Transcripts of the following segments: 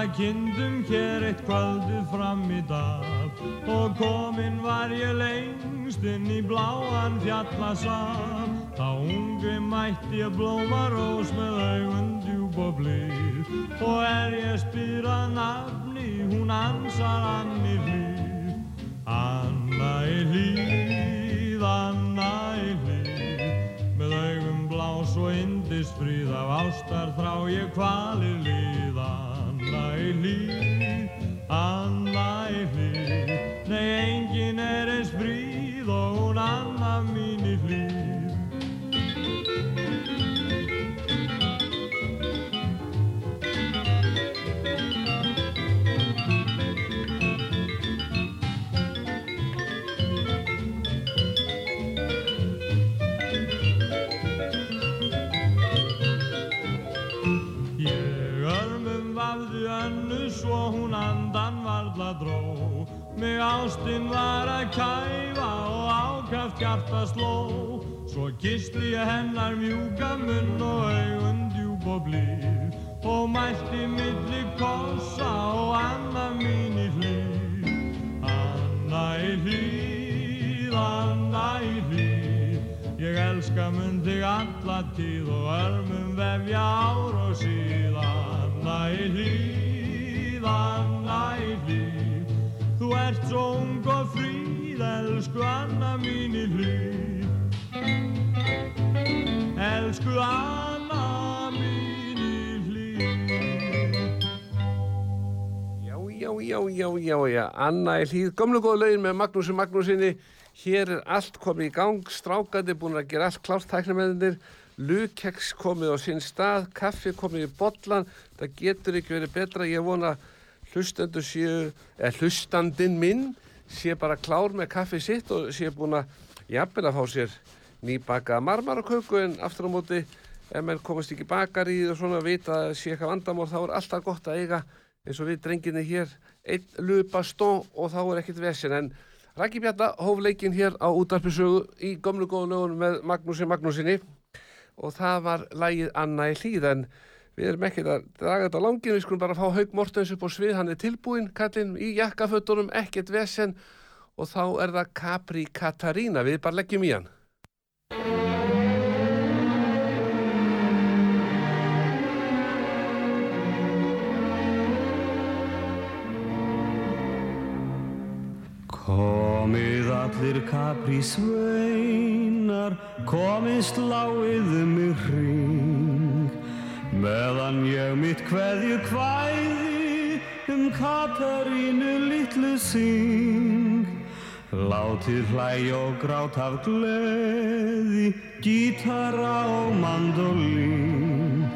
spila kindum hér eitt kvöldið fram í dag. Og kominn var ég lengst inn í bláan fjallasam þá ungi mætti ég blóma rós með augun djúb og blíð. Og er ég spyrað nafni hún ansar Anni hlýð Anna í hlýð, Anna í hlýð með augum blás og indist fríð af ástar þrá ég kvalir líð Anna í hlýð, Anna í hlýð nei engin er eins fríð og hún Anna mín Mig ástinn var að kæfa og ákaft hjarta sló. Svo gisti ég hennar mjúka munn og augun djúb og blíð Og mælti milli kossa og Anna mín í hlýð Anna í hlýð, Anna í hlýð Ég elska mun þig alla tíð og örmum vefja ár og síð. Anna í hlýð, Anna í hlýð ert svo ung og fríð, elsku Anna mín í hlýð. Elsku Anna mín í hlýð. Já, já, já, já, já, já, Anna er hlýð, gömlu góða lögin með Magnúsi Magnúsinni, hér er allt komið í gang, strákandi búin að gera allt klárt tæknameðinir, lukeks komið á sinn stað, kaffi komið í botlan, það getur ekki verið betra, ég vona hlustendur séu, eða hlustandinn minn sé bara klár með kaffi sitt og sé búin að jafnvel að fá sér nýbakaða marmaraköku en aftur á móti ef menn komast ekki bakar í og svona vita að sé eitthvað vandamál þá er alltaf gott að eiga eins og við drenginni hér einn lupastón og þá er ekkert vesen. En Rækki Bjarnar hóf leikinn hér á útarpisögu í gömlu góðu lögunum með Magnúsi Magnúsinni og það var lægið Anna í hlýð en við erum ekkert að draga þetta á langin við skulum bara fá Haug Mortens upp á svið hann er tilbúinn kallinn í jakkafötunum ekkert vesen og þá er það Capri Katarína við bara leggjum í hann. Komið allir kapri sveinar, komið sláið um mig hring, meðan ég mitt kveðju kvæði um Katarínu litlu syng. Látið hlæj og grát af gleði, gítara og mandolín.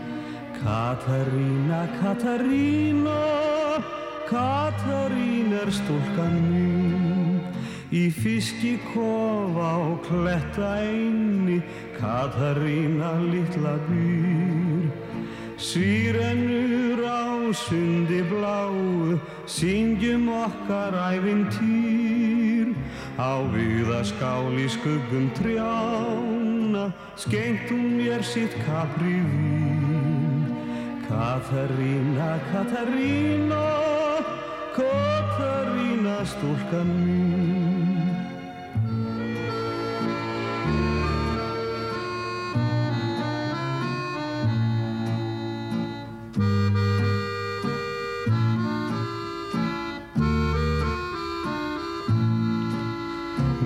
Katarína, Katarína, Katarín er stúlkan mín. Í fiski kofa og kletta einni, Katarína litla býr. Sýrennur á sundi bláu, syngjum okkar ævintýr. Á viðaskál í skuggum trjána, skengt hún mér sitt kapri vín. Katarína, Katarína, Katarína stúlkan mín.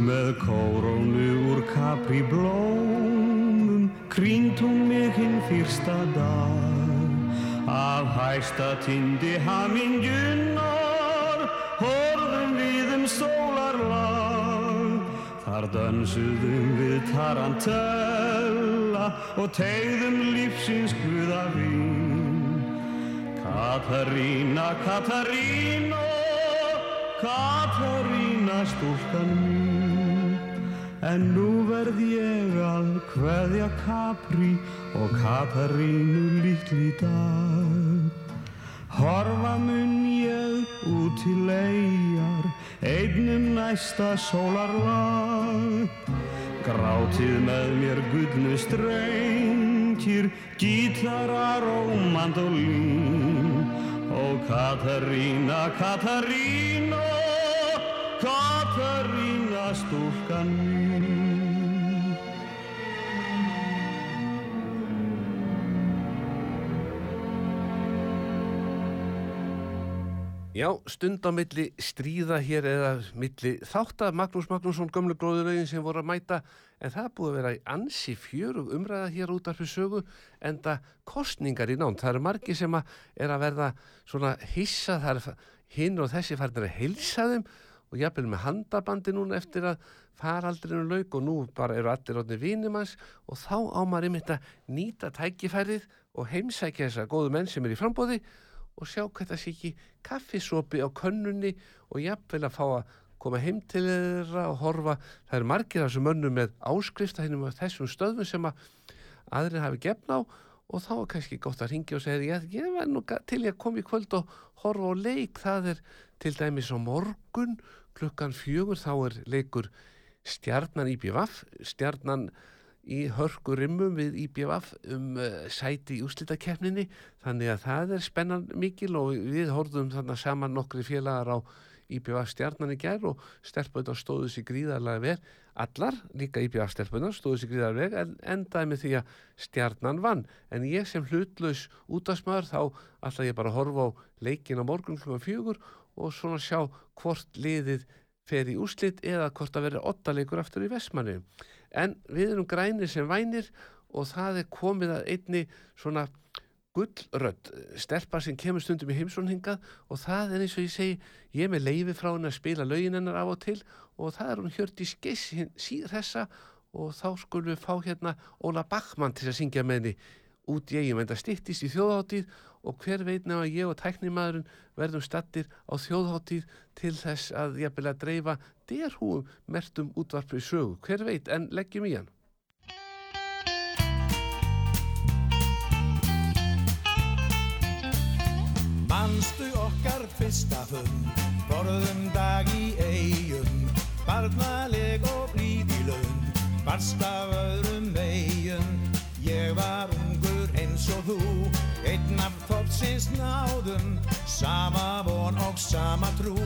Með kórónu úr kapri blómum krýnt hún mig hinn fyrsta dag. Af hæsta tindi hamingjunar horfum við um sólarlag. Þar dansuðum við tarantella og tegðum lífsins guða vín. Katarína, Katarína Katarína stúlkan En nú verð ég að kveðja Capri og Katarínu litli dag. Horfa mun ég út til eigjar, einnum næsta sólarlag. Grátið með mér gullnu strengir, gítarar og mandolín Ó Katarína, Katarína, Katarína stúlkan mín. Já, stund á milli stríða hér eða milli þáttar Magnús Magnússon, gömlu gróðurauðin sem voru að mæta en það búið að vera í ansi fjörug umræða hér út af fyrir sögu en það kostningar í nánt. Það eru margi sem að er að verða svona hissa, það er hinn og þessi farin að heilsa þeim og jafnvel með handabandi núna eftir að faraldrinu lauk og nú bara eru allir átni vínumans og þá ámar einmitt að nýta tækifærið og heimsækja þessa góðu menn sem er í frambóði og sjá hvað það sé ekki kaffisopi á könnunni og jafnvel að fá að koma heim til þeirra og horfa. Það eru margir af þessum mönnum með áskrifta hennum af þessum stöðum sem að aðrir hafi gefn á og þá er kannski gott að ringja og segja ég, ég verð nú til ég að koma í kvöld og horfa á leik. Það er til dæmis á morgun klukkan fjögur þá er leikur stjarnan IPVaf, stjarnan í hörkurimmum við IBF um uh, sæti í úslítakefninni þannig að það er spennan mikil og við horfum þannig saman nokkri félagar á IBF stjarnan í gerð og stelpunna stóðu sér gríðarlega vel. Allar, líka IBF stelpunna stóðu sér gríðarlega vel en endaði með því að stjarnan vann. En ég sem hlutlaus útastmaður þá alltaf ég bara horfa á leikin á morgun kl. fjögur og svona sjá hvort liðið fer í úslít eða hvort að vera ottaleikur aftur í Vestmannu en við erum grænir sem vænir og það er komið að einni svona gullrödd stelpa sem kemur stundum í heimsónhingað og það er eins og ég segi ég með leiði frá henni að spila lögin hennar af og til og það er hún hjört í skeiss síður þessa og þá skulum við fá hérna Óla Bachmann til að syngja með henni út í eigum en það stittist í þjóðháttíð og hver veit nefn að ég og tæknimaðurinn verðum stattir á þjóðháttíð til þess að ég vilja dreifa derhúum mertum útvarpið sögu. Hver veit en leggjum í hann. Manstu okkar fyrsta fund, borðum dag í eigum, barnaleg og blíð í laun, barst af öðrum eigum, ég var ungur eins og þú, einn af þorpsins náðum, sama von og sama trú,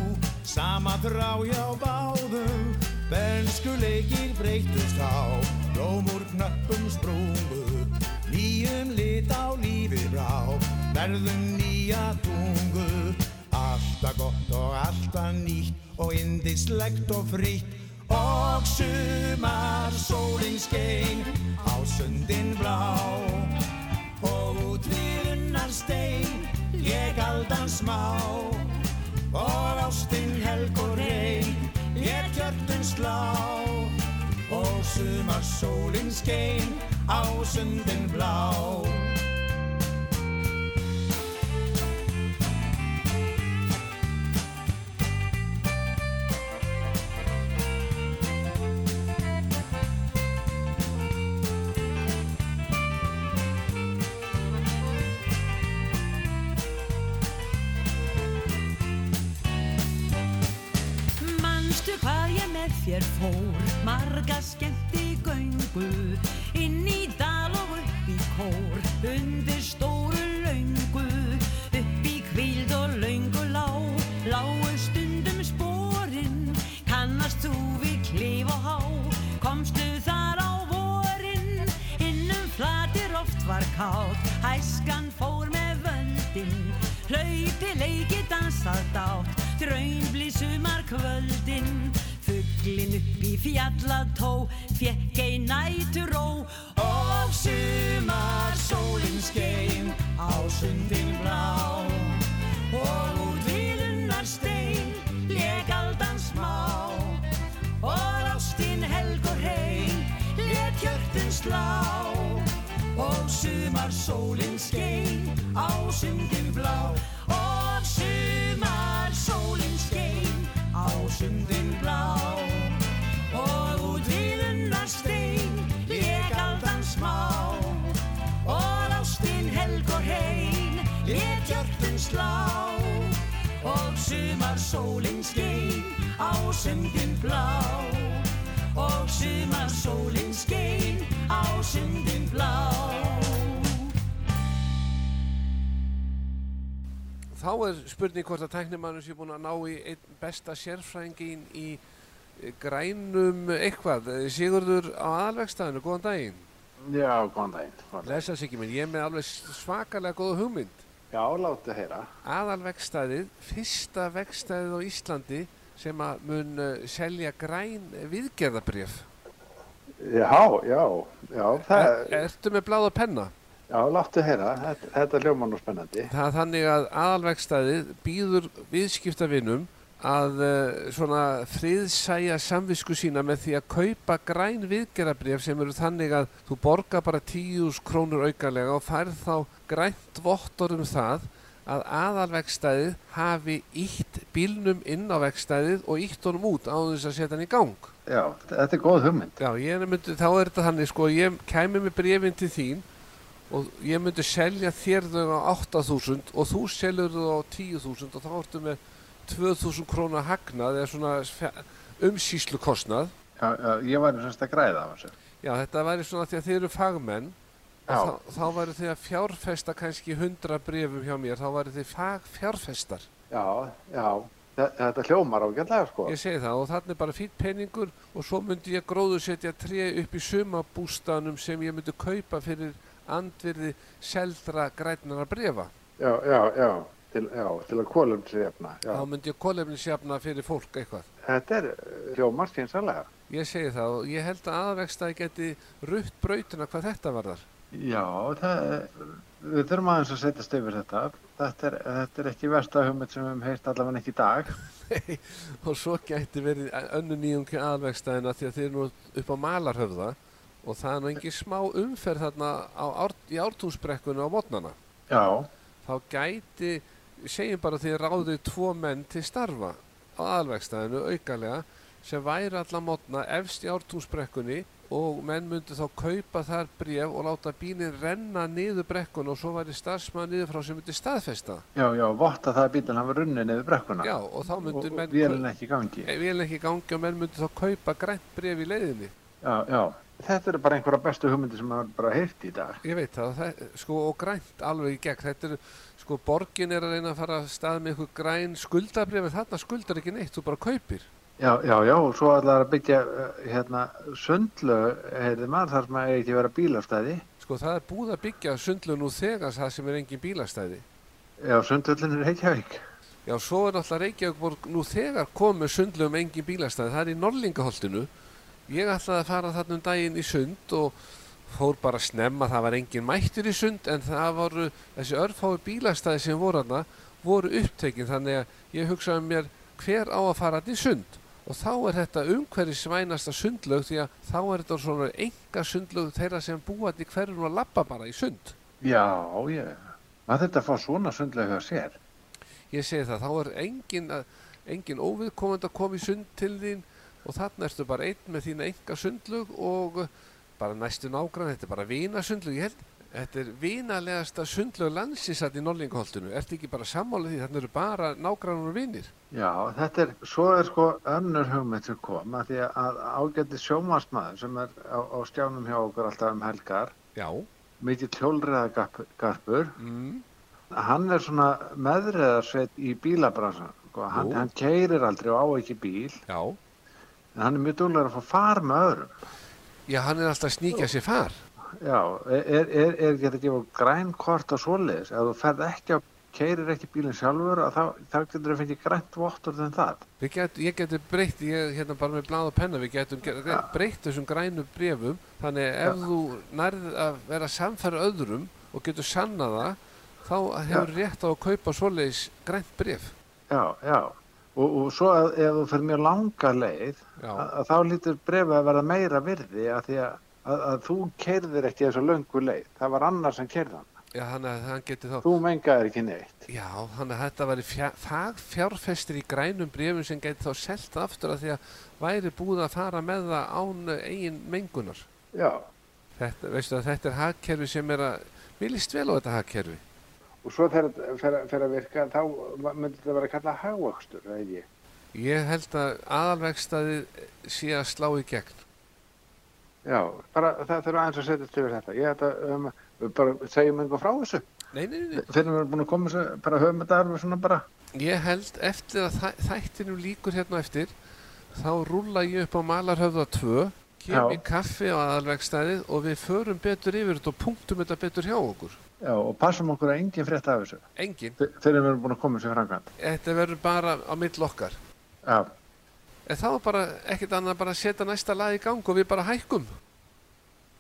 sama þrá hjá báðum, bensku leikir breytust á, blómur knöppum sprungu, nýjum lit á lífi brá, verðum nýja tungu, alltaf gott og alltaf nýtt og indislegt og frítt, og sumar sólinn skein á sundin blá. Og út við unnar stein ég aldan smá. Og ástinn helg og reyn ég kjörtun slá. Og sumar sólinn skein á sundin blá Manstu hvað ég með þér fór, marga skemmti göngu, inn í dal og upp í kór, undir stóru laungu, upp í kvíld og laungu lá, lágu stundum spórin, kannast þú við klif og há, komstu þar á vorin, innum flatir oft var kátt, hæskan fór með völdin, hlaupi leiki dansað dátt, draun blí sumar kvöldin, fugglin upp í fjallató, fjekk ein nætur ró, og sumar sólinn skein á sundin blá. Og út við unnar stein, lék aldan smá, og ástinn helg og hrein let hjörtun slá. Og sumar sólinn skein á sundin blá sumar sólinn skein á sundin blá. Og út við unnar stein lék aldan smá. Og ástinn helg og hrein let hjörtun slá. Og sumar sólinn skein á sundin blá. Og sumar sólinn skein á sundin blá þá er spurning hvort að tæknimannur sé búin að ná í einn besta sérfrængin í eh, grænum eitthvað. Eh, Sigurður á aðalvegstæðinu, góðan daginn. Já, góðan daginn. Lesa sig ekki minn, ég er með alveg svakalega góða hugmynd. Já, láttu heyra. Aðalvegstæðið, fyrsta vegstæðið á Íslandi sem að mun uh, selja græn viðgerðabrjöf. Já, já, já, það, Er, ertu með bláða penna? Já, láttu heyra. Þetta, þetta hljóma nú spennandi. Það er þannig að aðalvegstæðið býður viðskiptavinum að uh, svona friðsæja samvisku sína með því að kaupa græn viðgerðabrjöf sem eru þannig að þú borgar bara 10.000 krónur aukalega og færð þá grænt vottor um það að aðalvegstæðið hafi ítt bílnum inn á vegstæðið og ítt honum út á þess að setja hann í gang. Já, þetta er góð hugmynd. Já, ég myndi, þá er þetta þannig sko, ég kæmi með brefin til þín og ég myndi selja þér þau á 8.000 og þú selur þau á 10.000 og þá ertu með 2.000 krónar hagnað eða svona umsýslu kostnað. Já, já, ég var semst að græða á þessu. Já, þetta væri svona því að þið eru fagmenn þá, þá væri þið að fjárfesta kannski 100 brefum hjá mér, þá væri þið fagfjárfestar. Já, já, þe- þetta hljómar ágætlega, sko. Ég segi það og þannig er bara fýtt peningur og svo myndi ég gróður setja tré upp í sumabústanum sem ég myndi kaupa fyrir andvirði seldra grænara brefa. Já, já, já, til, já, til að efna. Já, Þá myndi ég kolefnisjafna fyrir fólk eitthvað. þetta er eh, hljómar skynsalega. Ég segi það og ég held að aðvegstaði geti rutt brautina hvað þetta varðar. Já, það, við þurfum aðeins að setjast yfir þetta. Þetta er, þetta er ekki versta hugmynd sem við hefum heyrt allavega ekki í dag. og svo gæti verið önnu nýjungi aðvegstaðina því að þið eru nú upp á Malarhöfða og það er nú engin smá umferð þarna á, ár, í ártúnsbrekkunni á mótnana. Já, Þá gæti, segjum bara því ráðið tvo menn til starfa á aðalvegstæðinu aukalega sem væri alla mótna efst í ártúnsbrekkunni og menn myndi þá kaupa þar bref og láta bílinn renna niður brekkun og svo væri starfsmaður niður frá sem myndi staðfesta. já, já, votta það að bílinn hafa runnið niður brekkuna. Já, og þá myndi og menn vélinn ekki gangi. Eh, vélinn ekki gangi og menn myndi þá kaupa grænt bref í leiðinni. Já, já. Þetta er bara einhverja bestu hugmyndi sem maður bara heyrt í dag. Ég veit það, það sko, og grænt alveg í gegn. Þetta er, sko, borgin er að reyna að fara að stað með eitthvað græn skuldabref en þarna skuldar ekki neitt, þú bara kaupir. Já, já, já, og svo ætlaði að byggja uh, hérna sundlu, heyrði maður, þar sem að ekki vera bílastæði. Sko, það er búið að byggja sundlu nú þegar það sem er engin bílastæði. Já, sundlullin er Reykjavík. Já, svo er náttúrulega Reykjavíkborg nú þegar komið sundlu um engin bílastæði. Það er í Norlingaholtinu. Ég ætlaði að fara þarna um daginn í sund og fór bara að snemma, það var engin mættur í sund en það voru, þessi örfái bílastæði sem voru hana voru upptekin þannig að ég hugsaði mér hver á að fara þarna í sund og þá er þetta umhverfis svænasta sundlaug því að þá er þetta svona enga sundlaug þeirra sem búa þarna í hverjum að labba bara í sund. Já, ég, maður þetta að fá svona sundlega hjá sér. Ég segi það, þá er engin, engin óviðkomandi að koma í sund til þín og þarna ertu bara einn með þína enga sundlug og bara næstu nágrann, þetta er bara vina sundlug, ég held, þetta er vinalegasta sundlug landsins að í Norlingaholtinu, ertu ekki bara sammálið því, þarna eru bara nágrannur og vinir. Já, þetta er, svo er sko önnur hugmynd sem kom að því að ágætti sjómasmaður sem er á, á stjánum hjá okkur alltaf um helgar, Já, mikið hjólriðagarpur, mm, hann er svona meðriðarsveit í bílabransan, sko. hann, hann keirir aldrei og á ekki bíl, já, en hann er mjög duglegur að fá far með öðrum. já, hann er alltaf að sníkja sér far. Já, er, er, er, ekki að gefa grænkort á svoleiðis, ef þú ferð ekki á, keirir ekki bílinn sjálfur, að þá, þá getur þú fengið grænt vottur en það. Við Get, ég geti breytt, ég hérna bara með blað og penna, við getum get, Já. breytt þessum grænu brefum, þannig að ef þú nærð að vera samfæra öðrum og getur sanna það, þá hefur rétt á að kaupa svoleiðis grænt bref. Já, já. Og, og svo að, ef þú fer mjög langa leið, að, að þá lítur brefið að vera meira virði að því að, að, að þú keirðir ekki þessu löngu leið. Það var annar sem keirði hann. já þá, Þú mengaðir ekki neitt. já, þannig að þetta fjá, fagfjárfestir í grænum brefum sem geti þá selt aftur að því að væri búið að fara með það án eigin mengunar. Já. Þetta, veistu þetta er hagkerfi sem er að, mér líst vel á þetta hagkerfi. Og svo þegar þetta fer, fer að virka, þá myndi þetta vera að kalla hagvöxtur, það er ég. Held að aðalvegstaðið sé að slá í gegn. Já, bara það þurfa aðeins að setja til þetta. Ég ætla um, bara segjum einhver frá þessu. Nei, nei, nei, fyrir við erum búin að koma þessu bara höfum þetta alveg svona bara ég held eftir að þæ- þættinum líkur hérna eftir þá rúlla ég upp á Malarhöfða 2 kem í kaffi á aðalvegstæðið og við förum betur yfir þetta og punktum þetta betur hjá okkur já, og passum okkur að engin frétt af þessu. Engin, fyr- fyrir við erum búin að koma þessu framkvæmt. Þetta verður bara á mill okkar. Já, en þá bara ekkert annað bara að setja næsta lag í gang og við bara hækkum.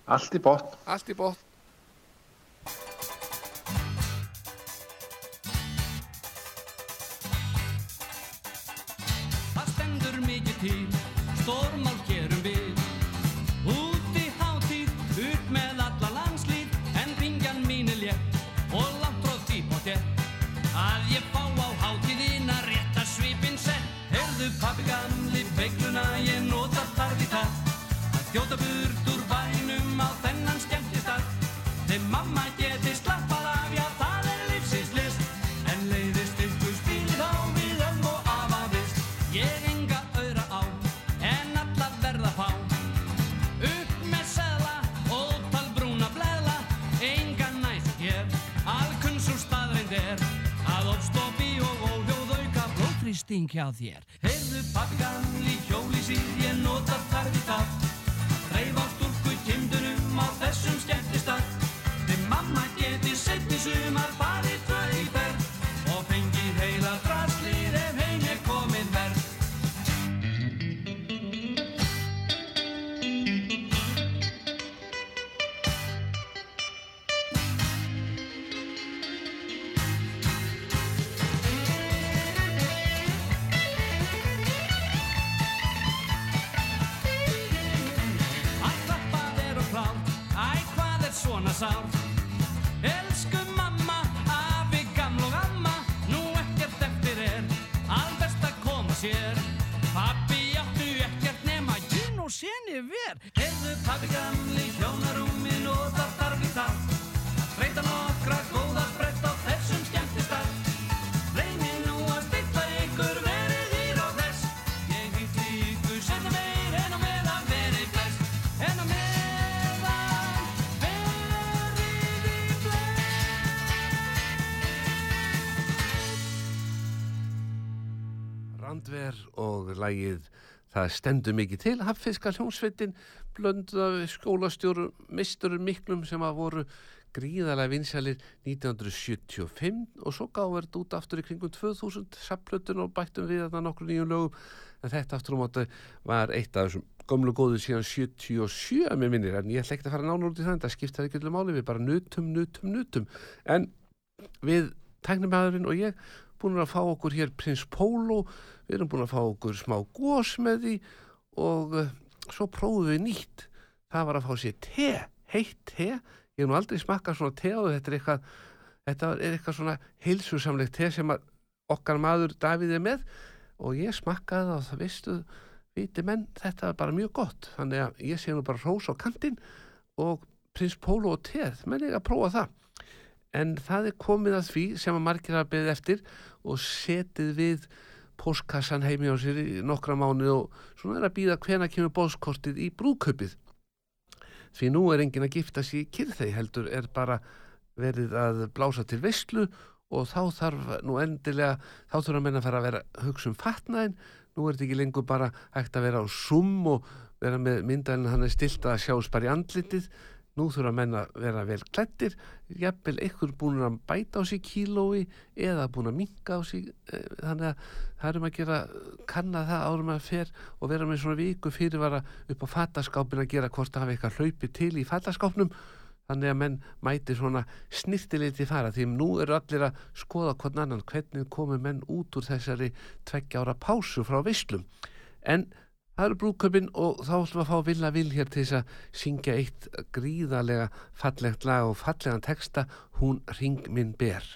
Allt í botn. Allt í bótt þjóta burt úr bænum á þennan skemmtistað. Þeim mamma geti slappað af, já það er lífsins list. En leiðist ykkur spilið á við ömm og afa vist. Ég enga auðra á, en alla verða fá. Upp með seðla, ótal brúna bleðla. Enga næst hér, alkunn svo staðreind er. Að ofstopi og óhljóð auka blóðþrýsting hjá þér. Heyrðu pappi gamli hjóli síð, ég nota þarf í það og lagið Það stendur mikið til Haffiskar hljómsveitin blönduð af skólastjóru misturum miklum sem að voru gríðarlega vinsælir 1975 og svo gáður þetta út aftur í kringum 2000 sapplötun og bættum við þetta nokkru nýjum lögum. En þetta aftur á móti var eitt af þessum gömlu góðu síðan 77 að mér minnir en ég ætla ekki að fara nánar út í það það skiptar ekki öllu máli við bara nutum, nutum, nutum. En við tæknumæðurinn og ég búin að fá okkur hér Prins Pólo við erum búin að fá okkur smá gós með því og uh, svo prófum við nýtt. Það var að fá sér te, heitt te. Ég hef nú aldrei smakkað svona te og þetta er eitthvað þetta er eitthvað svona heilsusamlegt te sem okkar maður Davíð er með. Og ég smakkaði það og það veistu viti menn, þetta er bara mjög gott. Þannig að ég sé nú bara rós á kantinn og Prins Pólo og teð menn ég að prófa það en það er komið að því sem að margir hafa beðið eftir og setið við postkassan heimi á sér í nokkra mánu og svona er að býða hvena kemur bóðskortið í brúðkaupið. Því nú er enginn að gifta sér í kyrþei heldur er bara verið að blása til veistlu og þá þarf nú endilega þá þurfa menn að fara að vera að hugsa um fatnaðin nú er þetta ekki lengur bara hægt að vera á sum og vera með myndalinn hann er stilt að sjást bara í andlitið nú þurfa menn að vera vel klættir jafnvel einhver búin að bæta á sig kílói eða búin að minka á sig eh, þannig að það erum að gera kanna það árum að fer og vera með svona viku fyrirvara upp á fataskápin að gera hvort það hafi eitthvað hlaupi til í fataskápnum. Þannig að menn mæti svona snirtiliti fara því nú eru allir að skoða hvern annan hvernig komu menn út úr þessari tveggja ára pásu frá veislum. En það eru brúköpinn og þá ætlum við að fá Villa Vil hér til þess að syngja eitt gríðarlega fallegt lag og fallegan texta Hún ring minn ber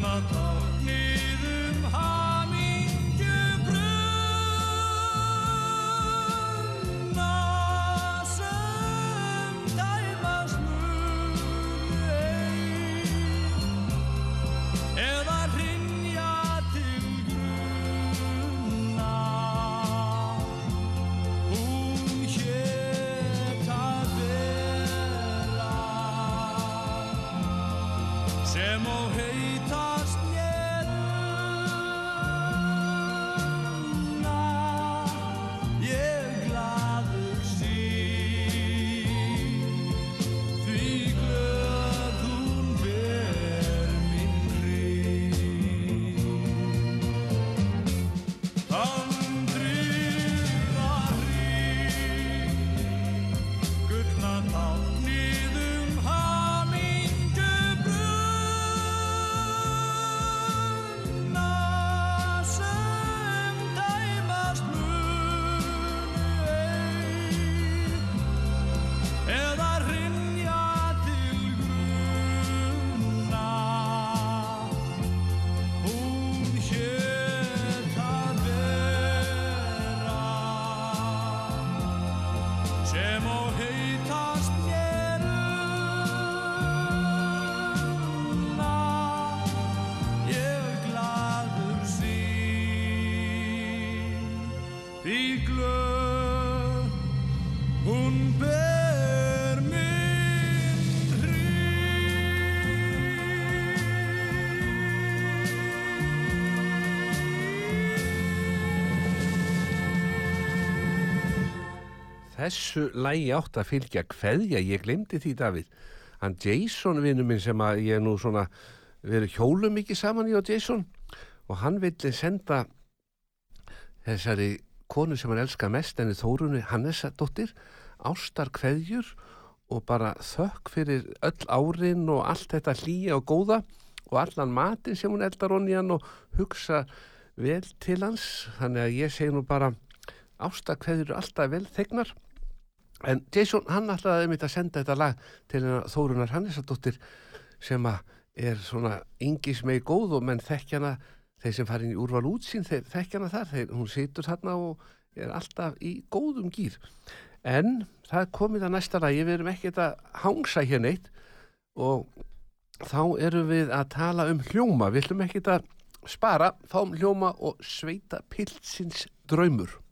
mother Þessu lægi átt að fylgja kveðja, ég glemdi því Davíð. Hann Jason vinnu minn sem að ég nú svona verið hjólum mikið saman í og Jason og hann villi senda þessari konu sem hann elskar mest enni Þórunni Hannesadóttir ástar kveðjur og bara þökk fyrir öll árin og allt þetta hlýja og góða og allan matin sem hún eldar honni hann og hugsa vel til hans. Þannig að ég segi nú bara eru alltaf vel þegnar en Jason hann ætlaði einmitt að senda þetta lag til Þórunar Hannesadóttir sem er svona yngis með góð og menn þekkjana þeir sem farin í úrval útsýn þeir þekkjana þar, þeir, hún situr þarna og er alltaf í góðum gýr en það komið að næsta lagi, við erum ekkert að hangsa hér neitt og þá erum við að tala um hljóma, við ætlum ekkert að spara, fáum hljóma og sveita pilsins draumur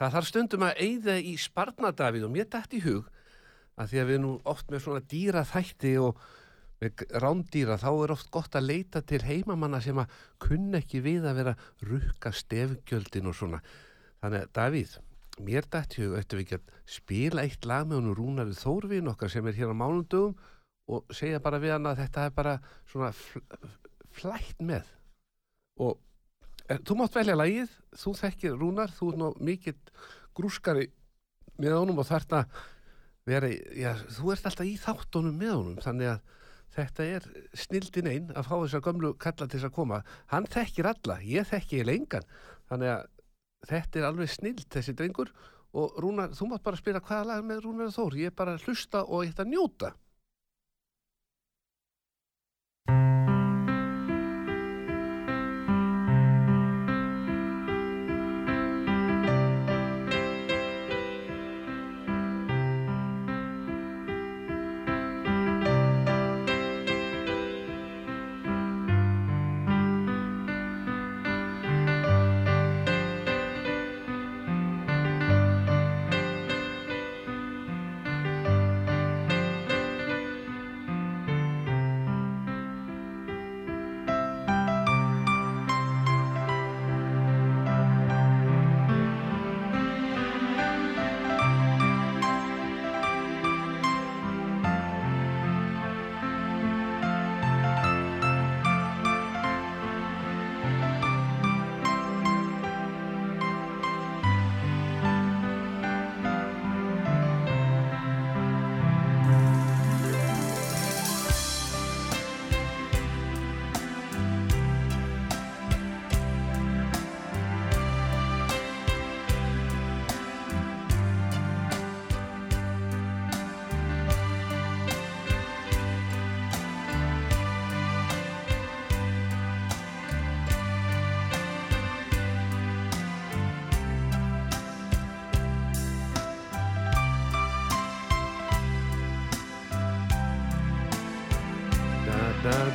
Það þarf stundum að eyða í sparnadavíð og mér dætt í hug að því að við nú oft með svona dýra þætti og rándýra þá er oft gott að leita til heimamanna sem að kunna ekki við að vera rukka stefgjöldin og svona. Þannig að Davíð, mér dætt í hug ættum við ekki að spila eitt lag með honum Rúnari Þórvin okkar sem er hér á mánundugum og segja bara við hann að þetta er bara svona fl flætt með og Er, þú mátt velja lagið, þú þekkir Rúnar, þú er nú mikill grúskari með honum og vera, í- já, þú ert alltaf í þáttunum með honum, þannig að þetta er snildin einn að fá þessar gömlu kalla til þess að koma. Hann þekkir alla, ég þekki ég lengan, þannig að þetta er alveg snild þessi drengur og Rúnar, þú mátt bara spila hvaða lag með Rúnar Þór, ég er bara að hlusta og ég ætla að njóta.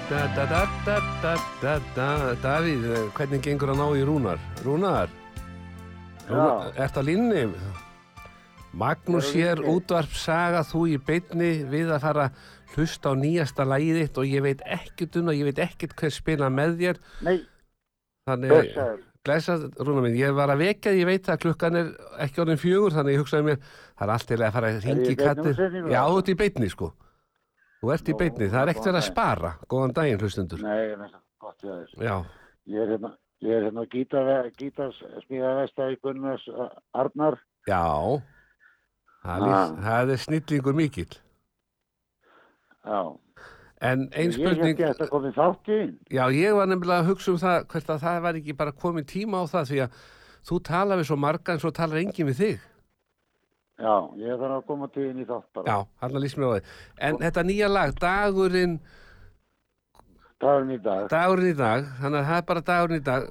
Da, da, da, da, da, da, da. Davíð, hvernig gengur að ná í Rúnar? Rúnar? Rúnar, ert á línni? Magnús hér, útvarp saga þú í beinni við að fara hlusta á nýjasta lagið þitt og ég veit ekkert um það, ég veit ekkert hver spila með þér. Nei, Þannig. Glæsað, Rúnar minn, ég var að vekja, ég veit að klukkan er ekki orðin fjögur, þannig ég hugsaði mér, það er allt til að fara að ringi kattir. Já, þú ert í beinni, sko. Þú ert í Nú, beinni, það er ekkert verið að spara. Góðan daginn, hlustundur. Nei, ég veist, gott ég aðeins. Já, Ég er hérna, ég er hérna gítar, gítars smíðavestæði Gunnars Arnar. já, það, Ah. ah. það er snillingur mikill. Já. En ein Ég spurning, held ég að komið þátt í. já, ég var nefnilega að hugsa um það, hvert að það var ekki bara komin tíma á það, því að þú tala við svo marga en svo talar enginn við þig. Já, ég þarf að koma til inn í þátt bara. Já, hann líst mér á þig. En þetta nýja lag, dagurinn, Dagurinn í dag. dagurinn í dag, þannig að það er bara dagurinn í dag,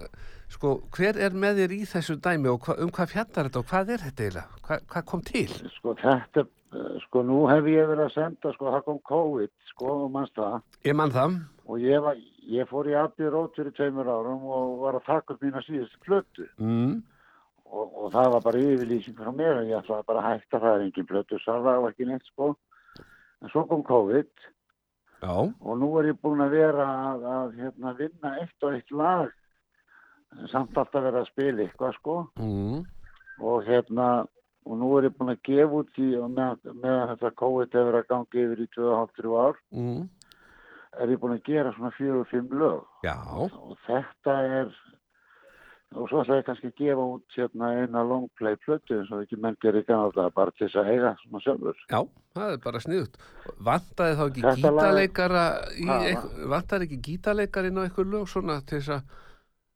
sko, hver er með þér í þessu dæmi og hva, um hvað fjallar þetta og hvað er þetta eiginlega? Hva, hvað kom til? Sko þetta, uh, sko nú hef ég verið að senda, sko það kom COVID, sko, og mannst það. Ég mann það. Og ég, var, ég fór í Abbey Road fyrir tveimur árum og var að taka upp mína síðustu plötu. Mm. Og, og það var bara yfirlýsing frá mér og ég ætlaði bara að hætta það er engin plötu salva og ekki neitt sko. En svo kom COVID Já, og nú er ég búin að vera að, að hérna, vinna eitt og eitt lag samt alltaf vera að spila eitthvað sko mm. og hérna og nú er ég búin að gefa út í og með, með þetta COVID hefur að gangi yfir í 2,5-3 ár Mm. er ég búin að gera svona 4-5 lög Já, og þetta er og svo ætla ég kannski að gefa út hérna eina longplay plötu eins og ekki menn gerir kannada bara til þess að eiga svona sjálfur. Já, það er bara sniðut. Vantaði þá ekki eitth- vantaði ekki gítarleikar inn á eitthvað lög svona til þess að,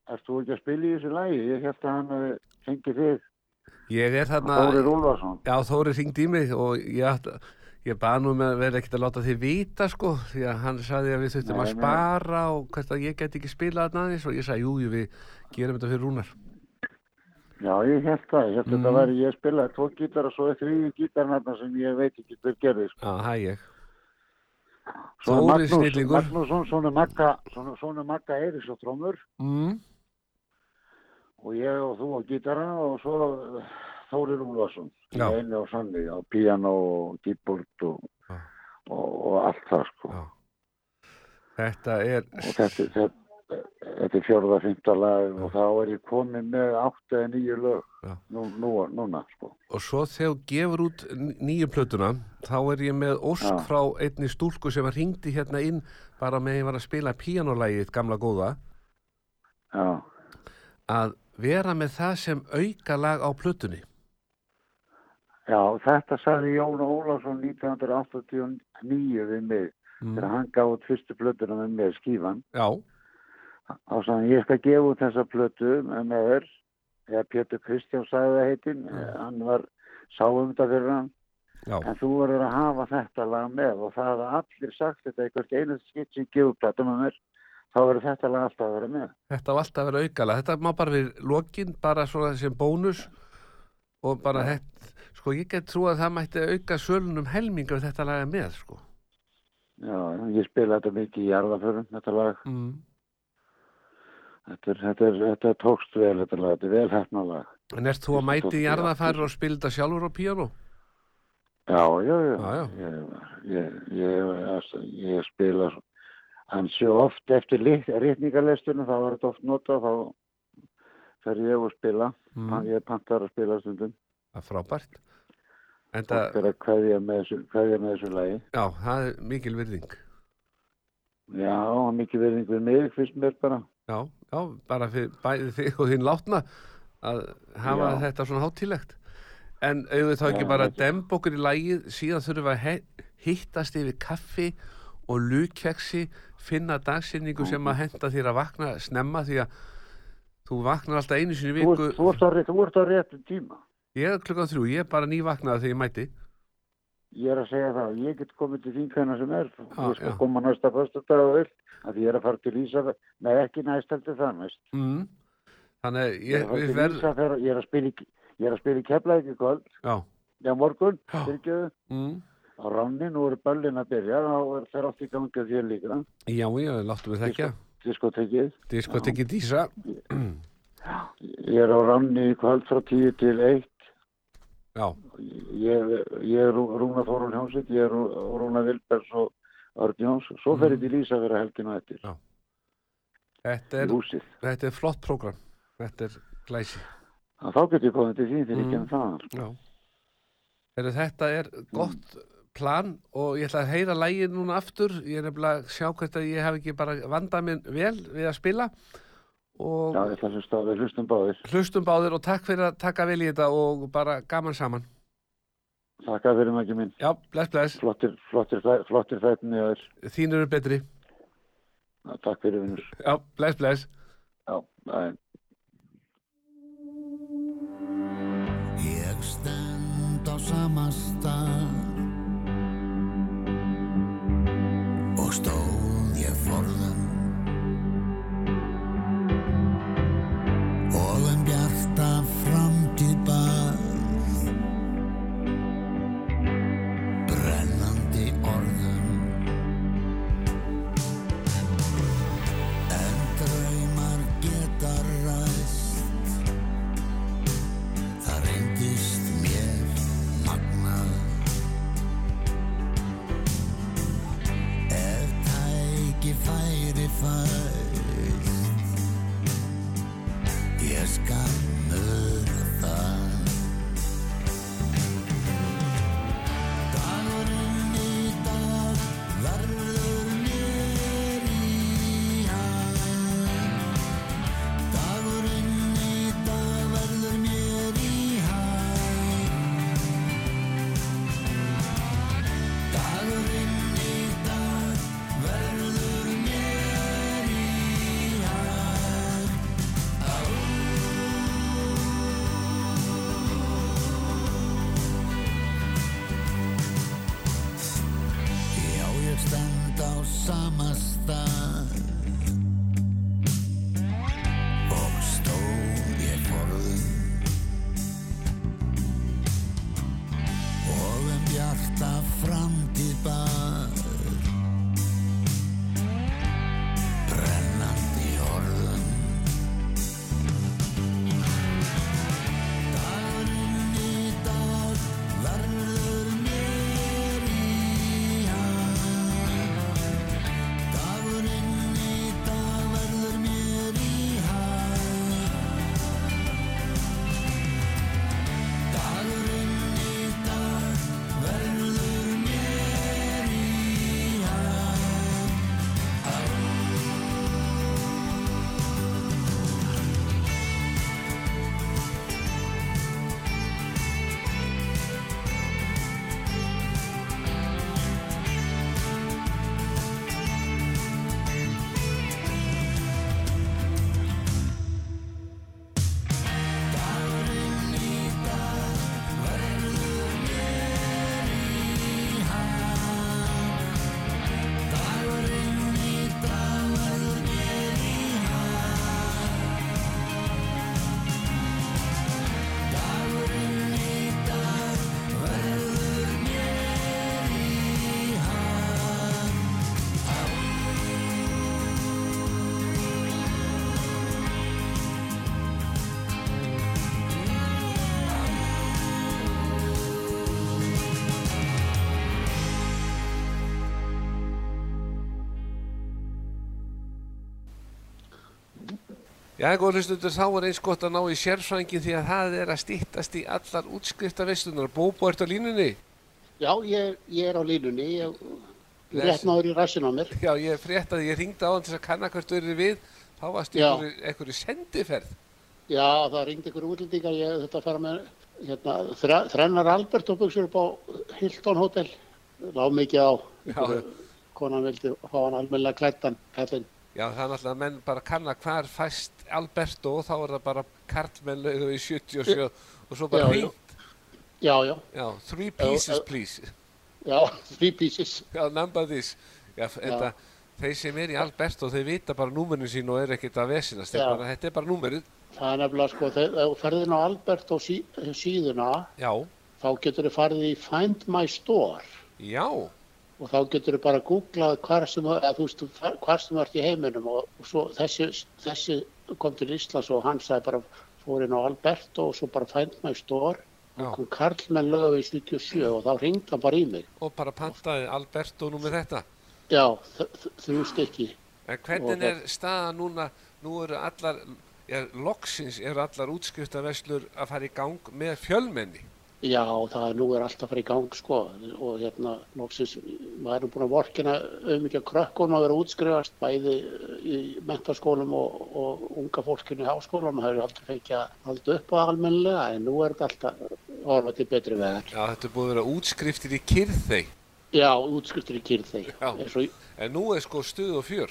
Erst þú ekki að spila í þessu lagi? Ég held að hann hafi fengið þig. Ég er þarna, Þórir Úlfarsson. Já Þóri hringdi í mig og ég, átt- ég bað nú með að vera ekkert að láta þið vita sko, því að hann sagði að við þurftum að spara og hvert að ég get ekki spilað þarna aðeins og ég sagði, jú, jú, við gerum þetta fyrir rúnar. Já, ég held það, ég held Mm. þetta væri, ég spilaði tvo gítar og svo þrýði gítarinn þarna sem ég veit ekki hver gerði sko. Já, er ég. Svo Magnús. Magnússon, svona Magga svona, Magga Eiris og trómur Mm. og ég og þú á gítara og svo uh, Þórir Úlfarsson Já. einu og sannig á piano og keyboard og, og, og allt það sko Já. Þetta er, og þetta, þetta, þetta er fjórða, fymta lag og þá er ég komin með átta eða nýju lög. Nú, nú, núna sko. Og svo þegar gefur út nýju plötuna, þá er ég með ósk Já. frá einni stúlku sem var hringdi hérna inn bara með ég var að spila píanolægið gamla góða, Já, að vera með það sem auka lag á plötunni. já þetta sagði Jón Ólafsson 1989 við mig Mm. þegar hann gaf út fyrstu plötuna með mér skífan. Já, hann ég skal gefa út þessa plötu með mér eða Pétur Kristján sagði það heitin hann var sá um þetta fyrir hann. Já, en þú verður að hafa þetta lag með og það hafa allir sagt þetta. Eitthvað einu skipt sem gefa út plötu með mér þá verður þetta lag alltaf að vera með. Þetta á alltaf að vera aukala. Þetta má bara við lokin, bara svona sem bónus og bara þetta, sko ég get trú að það mætti auka sölunum helminga ef þetta lag með, sko. Já, ég spila þetta mikið í jarðaförum þetta lag. Mm. Þetta, er, þetta, er, þetta tókst vel þetta lag, þetta er vel hefna lag En ert þú að mæti í jarðafæri og spila þetta sjálfur á píano? Já, já, já. Já, já. Ég, ég, ég, ég spila hans svo oft eftir rítningarleistunum, þá var þetta oft notað, þá fer ég og spila. Mm. Ég pantar að spila stundum. Það er frábært. Það, er að kveðja með með þessu lagi. já, það er mikil virðing. Já, mikið verðing við mig, fyrst mér bara. Já, já, bara fyrir bæði þig og þín látna að hafa Já. þetta svona hátílegt. En auðvitað þá ekki bara að demba okkur í lagið, síðan þurfum við að hittast yfir kaffi og lukkeksi, finna dagsinningu sem að henda þér að vakna snemma því að þú vaknar alltaf einu sinni viku. þú, ert á, rétt- tíma. Ég er klukkan þrjú, ég er bara nývaknaði þegar ég mæti. Ég er að segja það, ég get komið til þín hvenna sem er. Já, ég skal já. koma næsta fyrstu dag og vill. Að ég er að fara til Ísafjörð, nei ekki næst heldur það næst. Mm. Þannig Ég, ég, er að við verð, Ísafjörð, ég er að spila í, ég er að spila í keflaðið í kvöld. já, Já, morgun, Já. fyrirgjöðu. mm. á ránni, nú eru böllin að byrja, þá er þeir átt í gangið þér líka, Já, já, láttu mig þekkja. diskotekið. Diskotekki Dísa. Ég er á ránni í kvöld frá 10 til 1. Já, Ég, ég er Rú- Rúna Þórun Hjónsveit, ég er Rú- Rúna Vilbergs og Örn Jóns. Svo fer ég til Ísafjara helginu eftir, Já. þetta er, þetta er flott prógram. Þetta er glæsi. Þá get ég komið til þín þegar ég Mm. kem það. Já. Heru, þetta er gott plan og ég ætla að heyra lægin núna aftur. Ég er nefnilega að sjá hvert að ég hef ekki bara vandað minn vel við að spila og Já, að hlusta á við hlustum báðir. hlustum báðir og takk fyrir að taka vel í þetta og bara gaman saman. Takk fyrir mækki minn. Já, bless, bless. Flottir, flottir, flottir þættinni að þér. Þín eru betri. Takk fyrir vinnur. Já, bless, bless. Já, er. Ég stend á sama stað og stóð Já, góð hlustundur, þá er eins gott að ná í sérfrængin því að það er að stýttast í allar útskrifta veislunar. Bóbo, ertu á línunni? Já, ég, ég er á línunni, ég Bless. rétt náður í rassin á mér. Já, ég frétt að ég ringdi á hann til að kanna hvert þú eru við. Þá varst Já. einhverju, einhverju sendiferð. Já, það ringdi ykkur útlendingar, ég þetta fara með hérna, þre, þrennar Albert og buksur upp á Hilton Hotel. Láð mikið á, Já. konan vildi fá hann almennilega klættan, kallinn. Já, það er náttúrulega að menn bara kanna hvar fæst Alberto og þá er það bara karlmenn lauðu í 77 og svo bara Já, já. Já, já, three pieces please. já, three pieces. Já, number this. Já, þetta, þeir sem er í Alberto, þeir vita bara númerinu sín og er ekkert að vesinast. Bara, þetta er bara númerið. Það er nefnilega sko, þegar þú ferðin á Albert og sí, síðuna, Já, þá getur þið farið í Find My Store Já, og þá getur þú bara eða, þú veist, hvar sem þú ert í heiminum og svo þessi, þessi kom til Íslands og hann sagði bara fór inn á Alberto og svo bara my store Já. og kom Karlmenn lögu í 77 og þá ringd hann bara í mig og bara pantaði Alberto nú með þetta. já, þrjú stykki En hvernig er staða núna, nú eru allar, já, loksins eru allar útskriftaverslur að fara í gang með fjölmenni. Já, það er nú er alltaf að fara í gang sko og hérna, loksins maður er búin að vorkina mikið krökkum að vera útskrifast bæði í mentaskólum og, og unga fólkinu í háskólum það hefur aldrei fengið að halda upp á almennilega en nú er þetta alltaf orða til betri vegar Já, þetta er búið að vera útskriftir í kyrþei. Já, útskriftur í. Eins og, En nú er sko stuð og fjör.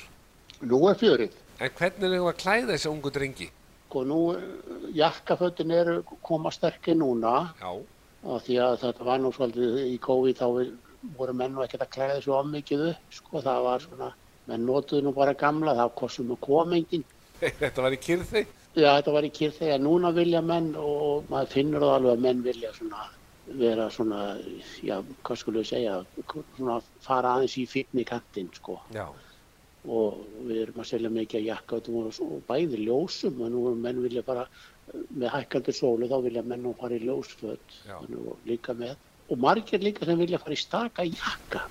nú er fjörið. En hvernig er það að klæða þessi ungu drengi? Og nú, eh, jakkafötin eru koma sterkir núna Já, af því að þetta var nú svolítið í COVID þá við- voru menn nú ekkert að klæða svo mikið upp. Sko, það var svona, menn notuðu nú bara gamla, það kostum nú komengin. þetta var í kyrþei. Já, þetta var í kyrþei en núna vilja menn og maður finnur það alveg að menn vilja svona vera svona, já, hvað skulle við segja, svona fara aðeins í fínni kantinn, sko. Já, og við erum að selja mikið að jakkaðum og, og bæði ljósum og nú menn vilja bara með hækkandi sólu þá vilja menn nú fara í þannig og líka með. Og margir líka sem vilja fara í staka jakka.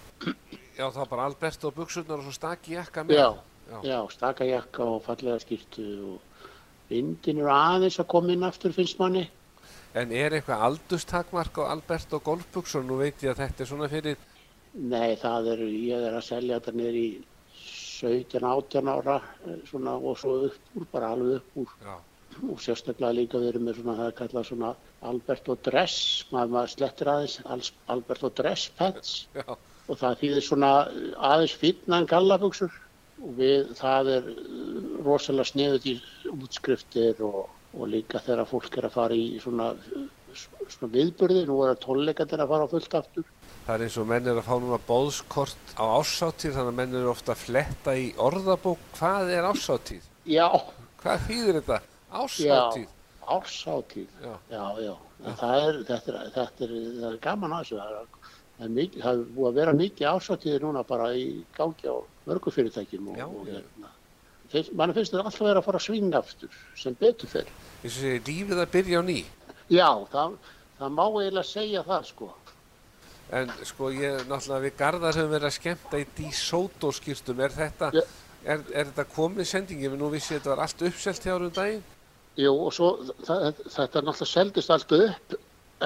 Já það var bara Alberto og buksurnar og svo staki jakka með. já, Já. já, staka jakka og fallega skýrtu og vindin eru aðeins að koma inn aftur finnst manni. En er eitthvað aldurstakmark á Alberto golfbuksur? Nú veit ég að þetta er svona fyrir, nei það er, ég er að selja þetta niður í 17-18 ára eh, svona, og svo upp úr, bara alveg upp úr. Já, og sérstaklega líka erum með svona, það er kallað svona Alberto Dress, maður, maður slettir aðeins, Al- Alberto Dress pants já, og það þýðir svona aðeins fínna en gallabuxur og við, það er uh, rosalega sniðut í útskriftir og, og líka þegar fólk er að fara í svona, svona viðburði, nú er að tólleikandir að fara á fullt aftur. það er eins og menn er að fá núna bóðskort á ásáttíð, þannig að menn eru ofta að fletta í orðabók. Hvað er ásáttíð? Já, Hvað þýðir þetta? Ársátíð. Já. Já, já. En Það er, þetta er, þetta er, það er gaman að þessu. Það er, mikið, það er búið að vera mikið ársátíðir núna bara í gangi á mörgu fyrirtækjum og, Já, og já. hérna. Finnst, mann finnst þetta alltaf vera að fara að svinga aftur, sem betur. Eins og segir lífið að byrja á ný. Já, það, það má eiginlega segja það, sko. En sko ég, náttúrulega við Garðar höfum verið að skemmta í DeSoto skýrstum. Er þetta, Já. er, er þetta komið sendingi? Nú vissi að þetta var allt uppselt hjá um daginn. Jú, og svo það, þetta náttúrulega seldist allt upp,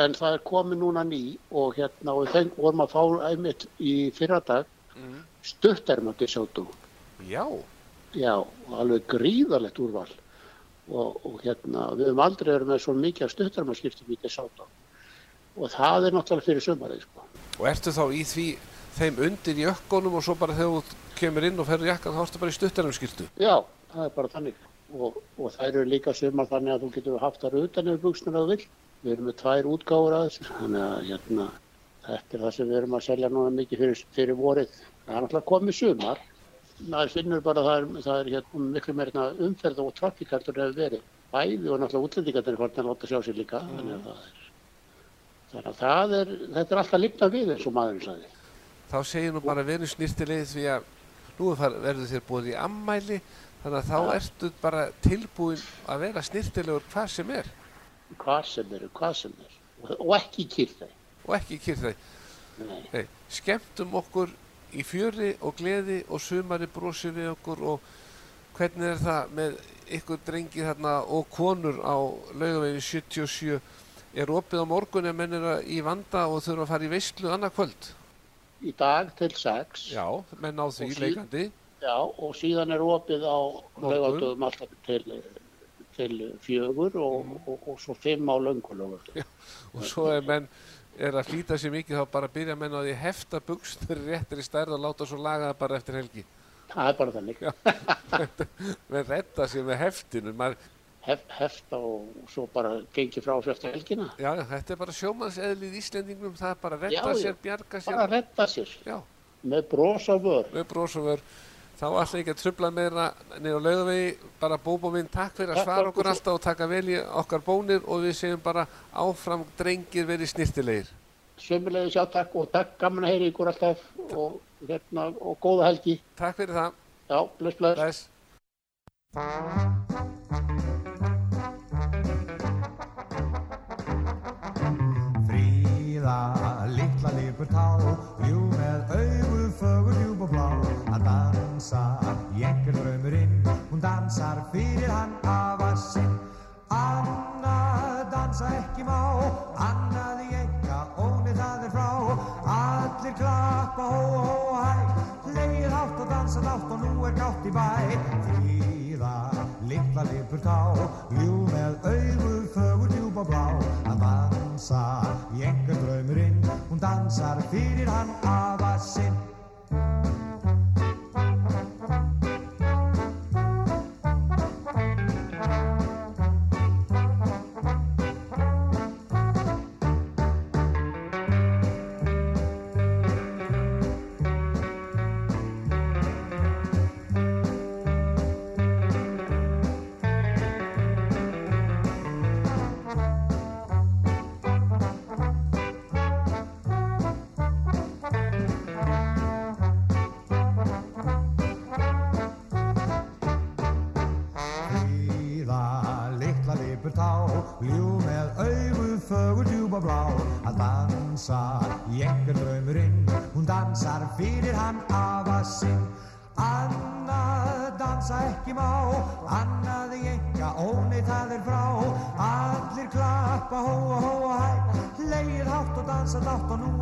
en það er komið núna ný og hérna, og feng, vorum að fá einmitt í fyrradag Mm. stuttermandi sjótu. Já, Já, og alveg gríðalegt úrval og, og hérna, við höfum aldrei verið með svo mikið af stuttarmaskiptum í þess átta og það er náttúrulega fyrir sumarið sko. og ertu þá í því þeim undir jökkunum og svo bara þegar þú kemur inn og ferður jakkan þá ertu bara í stuttarum skýrtu. Já, það er bara þannig og, og það eru líka sumar þannig að þú getur haft þar utan yfir buksnur að vill. Við erum með tvær útgáfur að þessu, þannig að hérna, þetta er það sem við erum að selja núna mikið fyrir, fyrir vorið. Það er náttúrulega komið sumar, maður finnur bara að það er, það er hérna, miklu meirna umferð og trafikartur hefur verið. Bæði og náttúrulega útlendingarnir er farin að láta sjá sér líka, þannig að það er, þannig að það er, þetta er alltaf lifna við eins og maðurinn sagði. Þá segir nú bara veru snirtilegið því að nú er verður þér búið í ammæli þannig að þá ertu bara tilbúin að vera snirtilegur hvað sem er Hvað sem eru, hvað sem er. Og, og ekki kýrþæg. og ekki. Hey, skemmtum okkur í fjöri og gleði og sumari brosir við okkur og hvernig er það með ykkur drengi þarna og konur á laugavegi 77 er opið á morgun ef menn er í vanda og þurfa að fara í veislu annað kvöld Í dag til sex. já, menn á því Og leikandi Já, og síðan er opið á Morgun. laugatöfum alltaf til, til fjögur og, Mm. og, og svo fimm á löngulögur. og svo ef menn er að flýta sér mikið þá bara byrja menn á því að hefta buksnur réttir í stærð og láta svo laga það bara eftir helgi Það er bara þannig. menn redda sér með heftinu Maður, Hef, hefta og svo bara gengi frá fjörta helgina. já, þetta er bara sjómannseðlið Íslendingum það er bara að redda Já, sér, bjarga sér Bara að redda sér já, með bros á vör. með brósofur þá ætla ég ekki að trubla meira niður á laugavegi bara bóbo minn takk fyrir að svara okkur alltaf og taka vel í okkar bónir og við segjum bara áfram drengir verið snirtilegir sömulegði sjá takk og takk gaman að heyri ykkur alltaf og, hérna, og góða helgi. Takk fyrir það. Já, bless, bless. Bless.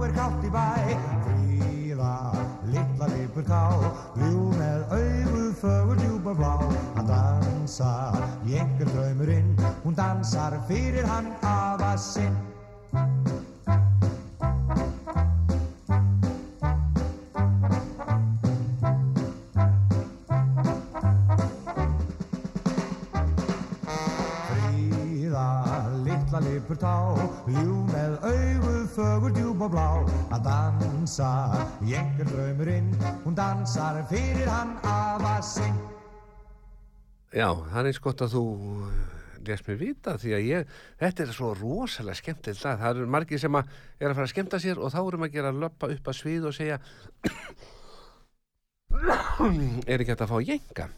Er gátt í bæ. Fríða, litla lipur tá, ljú með augu fögur djúb og blá. Hann dansar, jengur draumurinn, hún dansar fyrir hann afa sinn. Dansar fyrir hann afa sinn. Já, það er eins gott að þú lest mér vita því að ég, þetta er svo rosalega skemmtilegt lag. Það eru margir sem að er að fara að skemmta sér og þá erum að gera að löppa upp að svið og segja er ekki hægt að fá jenga.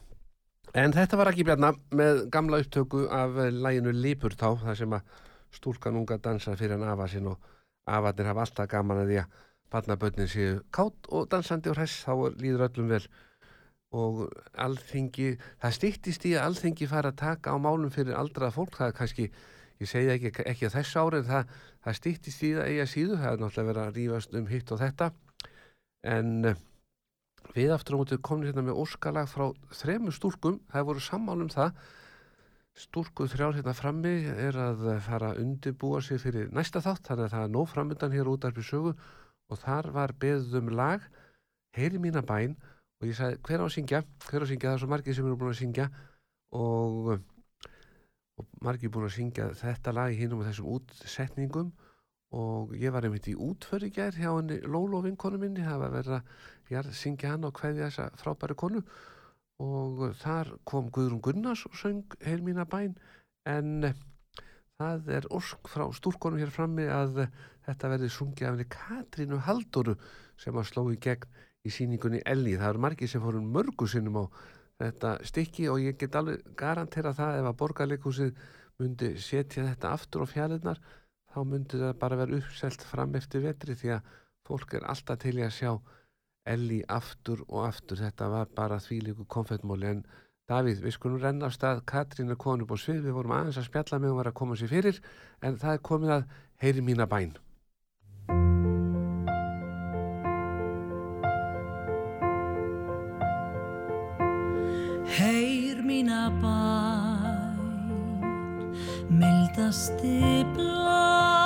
En þetta var ekki bjarna með gamla upptöku af læginu Lipurtá, þar sem að stúlkan unga dansa fyrir hann afa sinn og afarnir hafa alltaf gaman að því að barnabönnin séu kátt og dansandi og hress, þá líður öllum vel. Og alþingi, það stýttist í að alþingi fara að taka á málum fyrir aldraða fólk, það er kannski, ég segi ekki, ekki að þessu ári, en það, það stýttist í það eiga síðu, það er náttúrulega verið að rífast um hitt og þetta, en eh, við aftur á móti komum hérna með óskalag frá þremur stúrkum, það voru sammál um það, stúrkuð þrjár hérna frammi er að fara að undirbúa sig fyrir næsta þátt, þannig að það er nóg framöndan hér út af því sögu og þar var beðum lag, heyri mína bæn, og ég sagði hver á að syngja, hver á að syngja, það er svo margir sem eru búin að syngja og, og margir búin að syngja þetta lag í hinnum og þessum útsetningum og ég var einmitt í útför í gær hjá henni Lóló vinkonu minni, það var verið að ég syngja hann og kveðja þessa frábæri konu og þar kom Guðrún Gunnars og söng heil mína bæn en það er orsk frá stúrkonum hér frammi að þetta verði sungið af henni Katrínu Halldóru sem að sló í gegn í síningunni Elli. Það eru margir sem fórum mörgu sinnum á þetta stykki og ég get alveg garantera það ef að borgarleikúsið myndi setja þetta aftur á fjallinnar þá myndi það bara vera uppselt fram eftir vetri því að fólk er alltaf til að sjá Elli aftur og aftur. Þetta var bara þvílíku konfettmóli en Davíð, við skulum renna af stað. Katrín er konum og svið, við vorum aðeins að spjalla með hún var að koma sér fyrir en það er komið að heyri mína bæn. Heyr mína bæn, mildasti blær,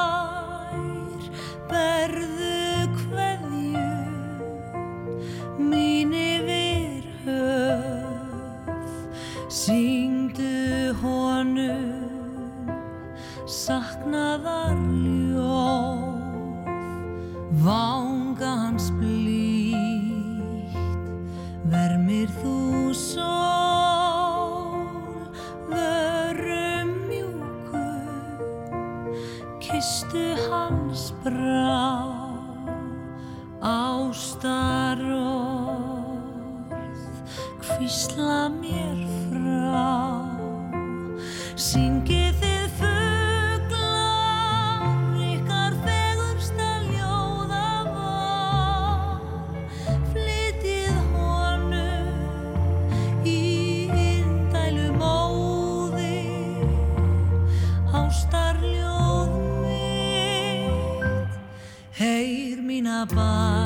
saknaðar ljóð, vanga hans blítt, vermir þú sól, vörum mjúkum, kistu hans brá heyr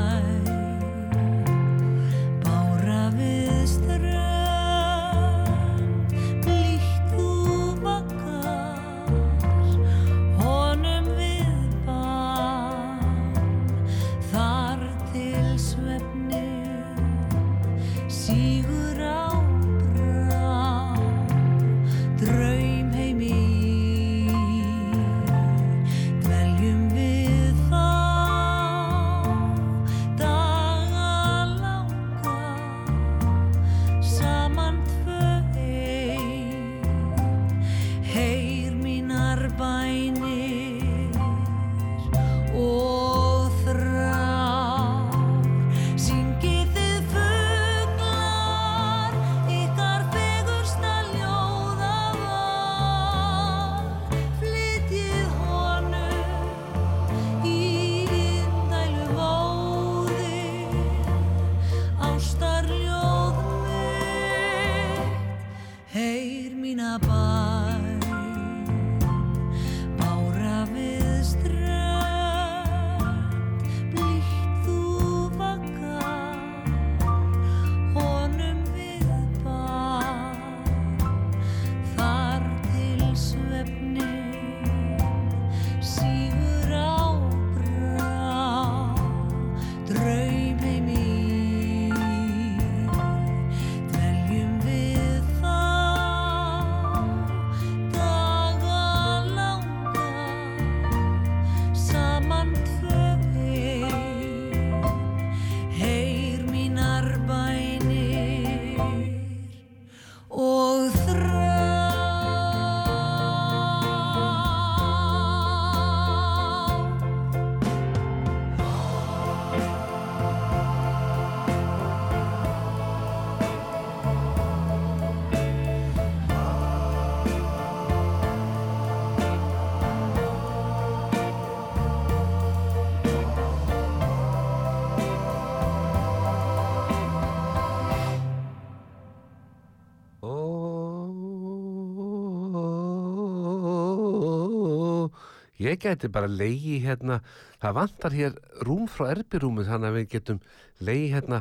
Ég gæti bara leiði hérna, það vantar hér rúm frá erbyrúmu þannig að við getum leiði hérna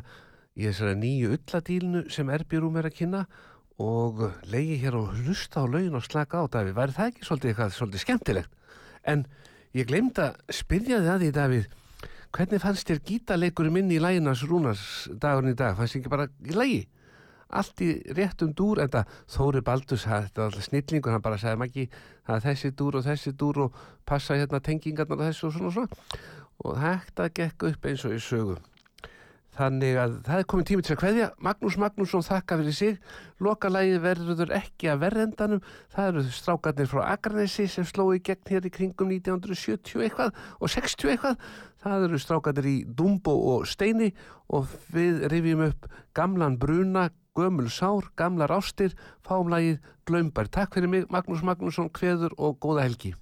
í þessari nýju ulladílinu sem erbyrúm er að kynna og leiði hér og hlusta á laugin og slaka á Davíð. Væri það ekki svolítið eitthvað svolítið skemmtilegt? En ég glemd að spyrja þið að því Davíð, hvernig fannst þér gítarleikurinn minn í læginas Rúnars dagurinn í dag? Fannst þér ekki bara í lægi? Allt í réttum dúr en það Þóri Baldus, það þetta var alltaf snillingur hann bara sagði Maggi, það er þessi dúr og þessi dúr og passa hérna tengingarnar og þessu og svona og svona. Og þetta gekk upp eins og í sögu. Þannig að það er komin tími til að kveðja. Magnús Magnússon þakka fyrir sig. Lokalægið verður ekki að verðendanum. Það eru strákarnir frá Akranesi sem slói gegn hér í kringum 1970 eitthvað og 60 eitthvað. Það eru strákarnir í Dumbo og Steini og við rifjum upp gamlan bruna gömul sár, gamlar ástir, fáumlægið, glömbar. Takk fyrir mig, Magnús Magnússon, kveður og góða helgi.